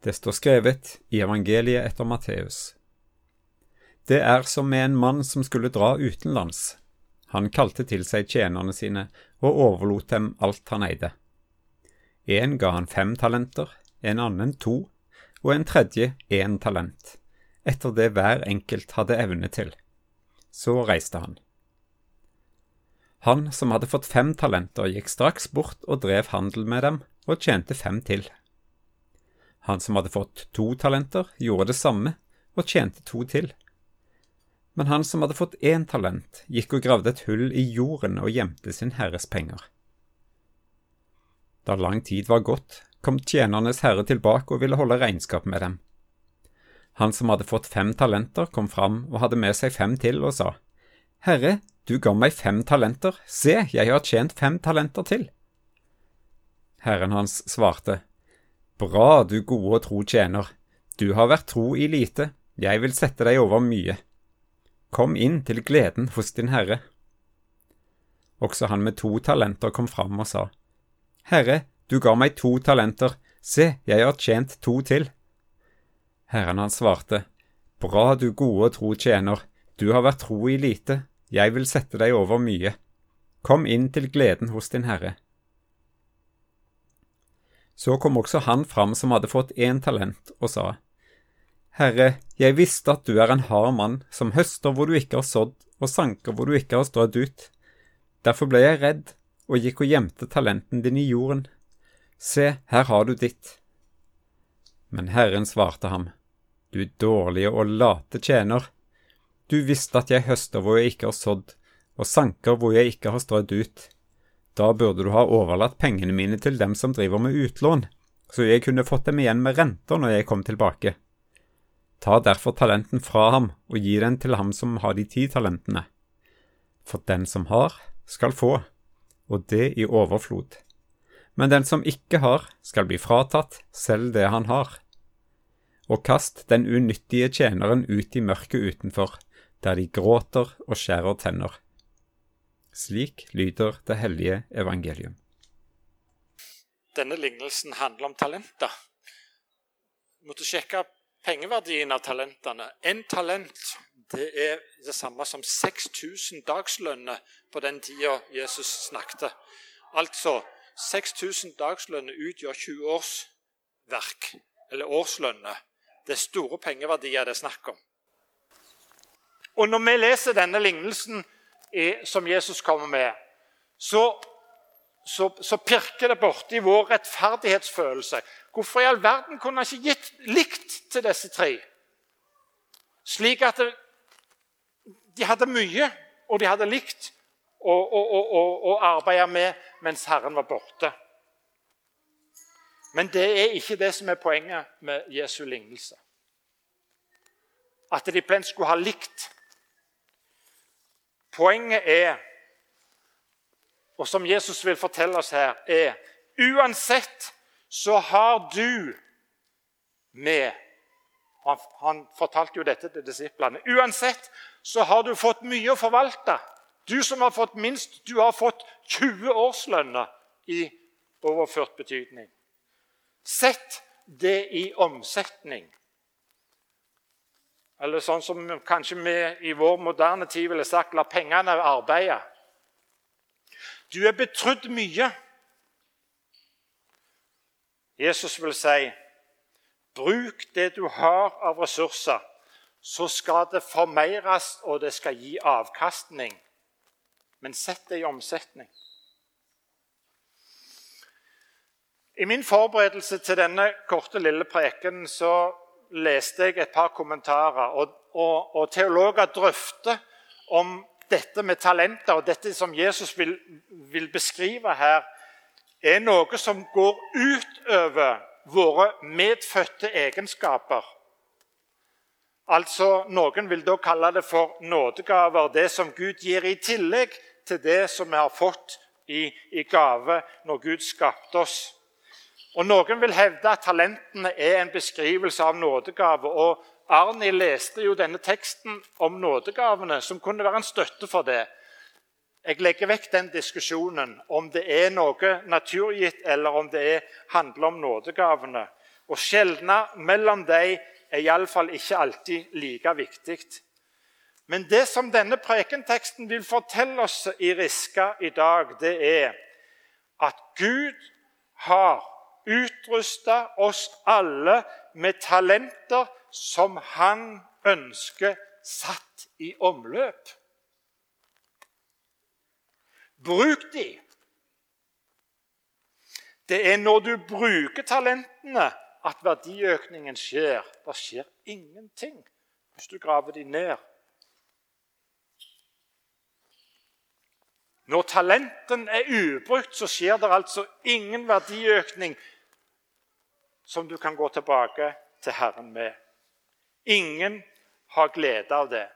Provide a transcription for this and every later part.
Det står skrevet i evangeliet etter Matteus. Det er som med en mann som skulle dra utenlands. Han kalte til seg tjenerne sine og overlot dem alt han eide. En ga han fem talenter, en annen to, og en tredje én talent, etter det hver enkelt hadde evne til. Så reiste han. Han som hadde fått fem talenter, gikk straks bort og drev handel med dem og tjente fem til. Han som hadde fått to talenter, gjorde det samme og tjente to til. Men han som hadde fått én talent, gikk og gravde et hull i jorden og gjemte sin herres penger. Da lang tid var gått, kom tjenernes herre tilbake og ville holde regnskap med dem. Han som hadde fått fem talenter, kom fram og hadde med seg fem til og sa, Herre, du ga meg fem talenter, se, jeg har tjent fem talenter til. Herren hans svarte, Bra, du gode og tro tjener, du har vært tro i lite, jeg vil sette deg over mye. Kom inn til gleden hos din herre. Også han med to talenter kom fram og sa, Herre, du ga meg to talenter, se, jeg har tjent to til. Herren hans svarte, Bra, du gode og tro tjener, du har vært tro i lite, jeg vil sette deg over mye. Kom inn til gleden hos din herre. Så kom også han fram som hadde fått én talent, og sa, Herre, jeg visste at du er en hard mann, som høster hvor du ikke har sådd, og sanker hvor du ikke har strødd ut. Derfor ble jeg redd og gikk og gjemte talenten din i jorden. Se, her har du ditt. Men Herren svarte ham, Du dårlige og late tjener. Du visste at jeg høster hvor jeg ikke har sådd, og sanker hvor jeg ikke har strødd ut. Da burde du ha overlatt pengene mine til dem som driver med utlån, så jeg kunne fått dem igjen med renter når jeg kom tilbake. Ta derfor talenten fra ham og gi den til ham som har de ti talentene. For den som har, skal få, og det i overflod. Men den som ikke har, skal bli fratatt selv det han har. Og kast den unyttige tjeneren ut i mørket utenfor, der de gråter og skjærer tenner. Slik lyder det hellige evangelium. Denne lignelsen handler om talenter. Vi måtte sjekke pengeverdien av talentene. En talent det er det samme som 6000 dagslønner på den tida Jesus snakket. Altså 6000 dagslønner utgjør 20 års verk, eller årslønner. Det er store pengeverdier det er snakk om. Og Når vi leser denne lignelsen som Jesus kommer med, så, så, så pirker det borti vår rettferdighetsfølelse. Hvorfor i all verden kunne han ikke gitt likt til disse tre? Slik at det, de hadde mye, og de hadde likt å, å, å, å arbeide med mens Herren var borte. Men det er ikke det som er poenget med Jesu lignelse. At de plent skulle ha likt Poenget er, og som Jesus vil fortelle oss her, er uansett så har du med han, han, fortalte jo dette til disiplene. Uansett så har du fått mye å forvalte. Du som har fått minst, du har fått 20 årslønner i overført betydning. Sett det i omsetning. Eller sånn som kanskje vi i vår moderne tid ville sagt la pengene arbeide. Du er betrodd mye. Jesus vil si bruk det du har av ressurser, så skal det formeires, og det skal gi avkastning. Men sett det i omsetning. I min forberedelse til denne korte, lille preken så leste jeg et par kommentarer, og, og, og teologer drøfter om dette med talenter og dette som Jesus vil, vil beskrive her, er noe som går utover våre medfødte egenskaper. Altså, Noen vil da kalle det for nådegaver, det som Gud gir i tillegg til det som vi har fått i, i gave når Gud skapte oss. Og Noen vil hevde at talentene er en beskrivelse av nådegave. og Arni leste jo denne teksten om nådegavene, som kunne være en støtte for det. Jeg legger vekk den diskusjonen om det er noe naturgitt, eller om det er, handler om nådegavene. Å skjelne mellom dem er iallfall ikke alltid like viktig. Men det som denne prekenteksten vil fortelle oss i Riska i dag, det er at Gud har utrusta oss alle med talenter som han ønsker satt i omløp. Bruk de. Det er når du bruker talentene, at verdiøkningen skjer. Det skjer ingenting hvis du graver de ned. Når talenten er ubrukt, så skjer det altså ingen verdiøkning som du kan gå tilbake til Herren med. Ingen har glede av det.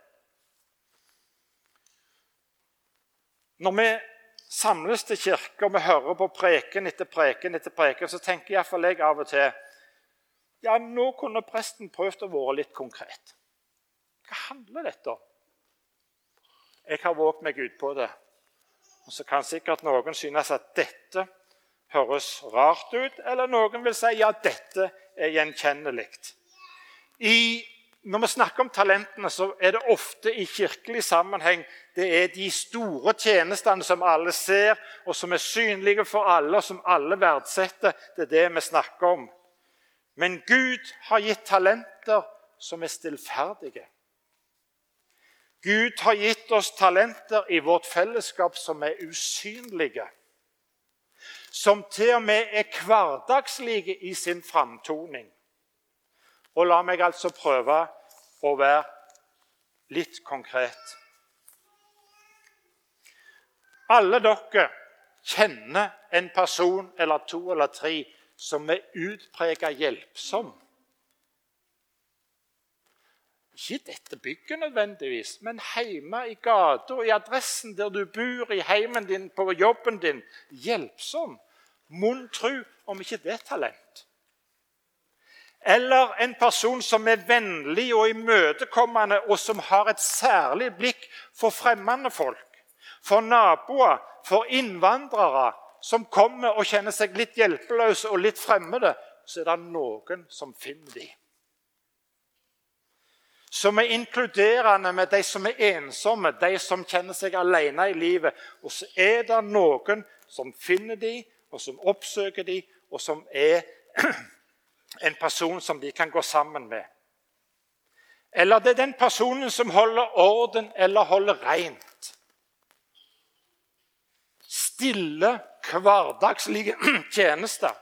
Når vi samles til kirke og vi hører på preken etter preken, etter preken, så tenker iallfall jeg av og til ja, nå kunne presten prøvd å være litt konkret. Hva handler dette om? Jeg har våget meg ut på det. Og Så kan sikkert noen synes at dette høres rart ut, eller noen vil si ja, dette er gjenkjennelig. når vi snakker om talentene, så er det ofte i kirkelig sammenheng det er de store tjenestene som alle ser, og som er synlige for alle, og som alle verdsetter. Det er det vi snakker om. Men Gud har gitt talenter som er stillferdige. Gud har gitt oss talenter i vårt fellesskap som er usynlige. Som til og med er hverdagslige i sin framtoning. Og la meg altså prøve å være litt konkret. Alle dere kjenner en person eller to eller tre som er utprega hjelpsom. Ikke dette bygget nødvendigvis, men hjemme i gata, i adressen der du bor, i heimen din, på jobben din. Hjelpsom. Mon tru om ikke det er talent. Eller en person som er vennlig og imøtekommende, og som har et særlig blikk for fremmede folk, for naboer, for innvandrere, som kommer og kjenner seg litt hjelpeløse og litt fremmede, så er det noen som finner dem som er inkluderende med de som er ensomme, de som kjenner seg alene i livet. Og så er det noen som finner dem, og som oppsøker dem, og som er en person som de kan gå sammen med. Eller det er den personen som holder orden eller holder rent. Stille, hverdagslige tjenester.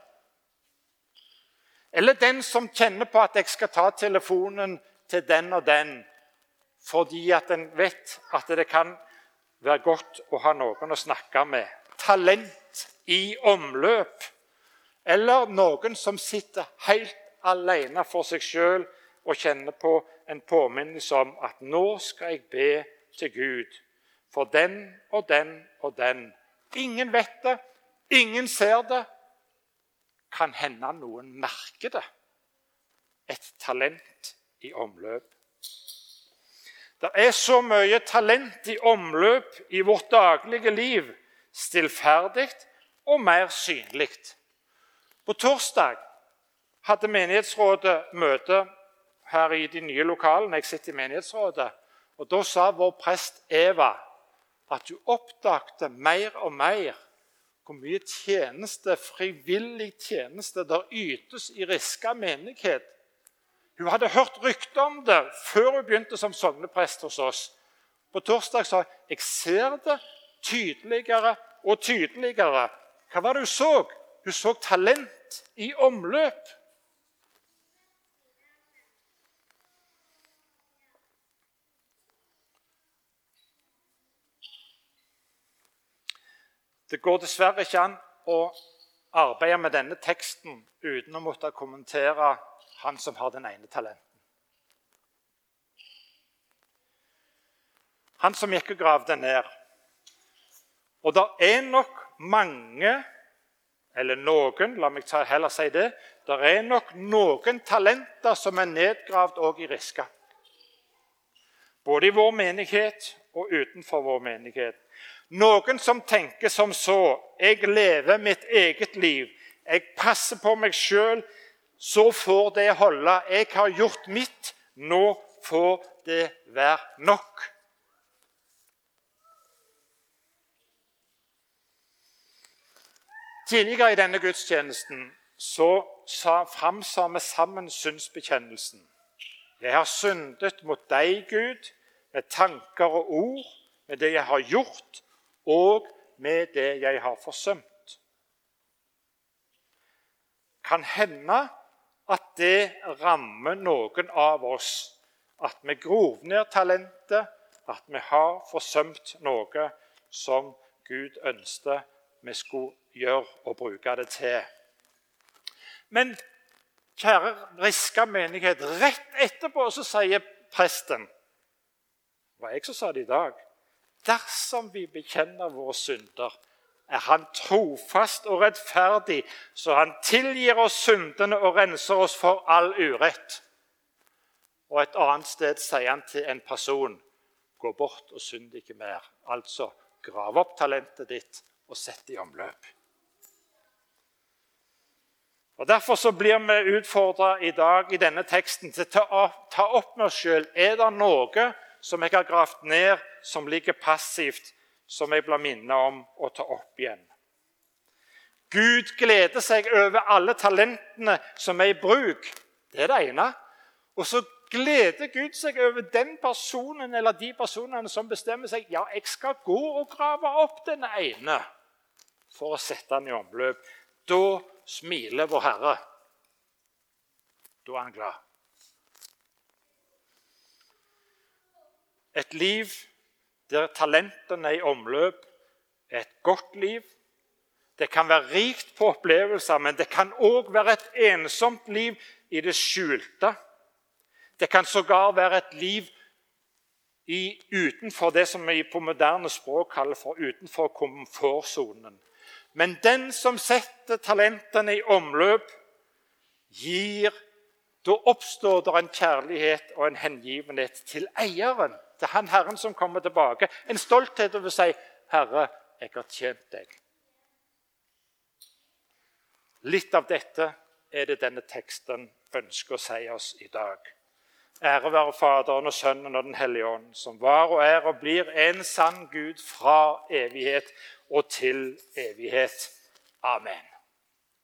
Eller den som kjenner på at jeg skal ta telefonen til den og den fordi at en vet at det kan være godt å ha noen å snakke med. Talent i omløp. Eller noen som sitter helt alene for seg sjøl og kjenner på en påminnelse om at nå skal jeg be til Gud for den og den og den. Ingen vet det, ingen ser det. Kan hende noen merker det. Et talent i omløp. Det er så mye talent i omløp i vårt daglige liv, stillferdig og mer synlig. På torsdag hadde menighetsrådet møte her i de nye lokalene. Jeg sitter i menighetsrådet. Og Da sa vår prest Eva at hun oppdagte mer og mer hvor mye tjeneste, frivillig tjeneste der ytes i Riska menighet hun hadde hørt rykter om det før hun begynte som sogneprest hos oss. På torsdag sa hun jeg ser det tydeligere og tydeligere. Hva var det hun så? Hun så talent i omløp. Det går dessverre ikke an å arbeide med denne teksten uten å måtte kommentere han som har den ene talenten. Han som gikk og gravde ned. Og det er nok mange, eller noen, la meg heller si det Det er nok noen talenter som er nedgravd òg i Riska. Både i vår menighet og utenfor vår menighet. Noen som tenker som så Jeg lever mitt eget liv. Jeg passer på meg sjøl så får det holde. Jeg har gjort mitt. Nå får det være nok. Tidligere i denne gudstjenesten så framsa vi sammen synsbekjennelsen. Jeg har syndet mot deg, Gud, med tanker og ord, med det jeg har gjort, og med det jeg har forsømt. Kan hende at det rammer noen av oss at vi grov ned talentet, at vi har forsømt noe som Gud ønsket vi skulle gjøre og bruke det til. Men kjære Riska menighet, rett etterpå så sier presten Det var jeg som sa det i dag. Dersom vi bekjenner våre synder, er Han trofast og rettferdig, så Han tilgir oss syndene og renser oss for all urett. Og et annet sted sier han til en person Gå bort og synd ikke mer. Altså, grav opp talentet ditt og sett det i omløp. Og Derfor så blir vi utfordra i dag i denne teksten til å ta opp med oss sjøl. Er det noe som jeg har gravd ned, som ligger passivt, som jeg blir minnet om å ta opp igjen? Gud gleder seg over alle talentene som er i bruk. Det er det ene. Og så gleder Gud seg over den personen eller de personene som bestemmer seg ja, jeg skal gå og grave opp den ene for å sette den i omløp. Da smiler vår Herre. Da er han glad. Et liv der talentene er i omløp, er et godt liv. Det kan være rikt på opplevelser, men det kan òg være et ensomt liv i det skjulte. Det kan sågar være et liv i, utenfor det som vi på moderne språk kaller for utenfor komfortsonen. Men den som setter talentene i omløp, gir Da oppstår det en kjærlighet og en hengivenhet til eieren, til han Herren som kommer tilbake. En stolthet over å si 'Herre, jeg har tjent deg'. Litt av dette er det denne teksten ønsker å si oss i dag. Ære være Faderen og Sønnen og Den hellige ånd, som var og er og blir en sann Gud fra evighet og til evighet. Amen.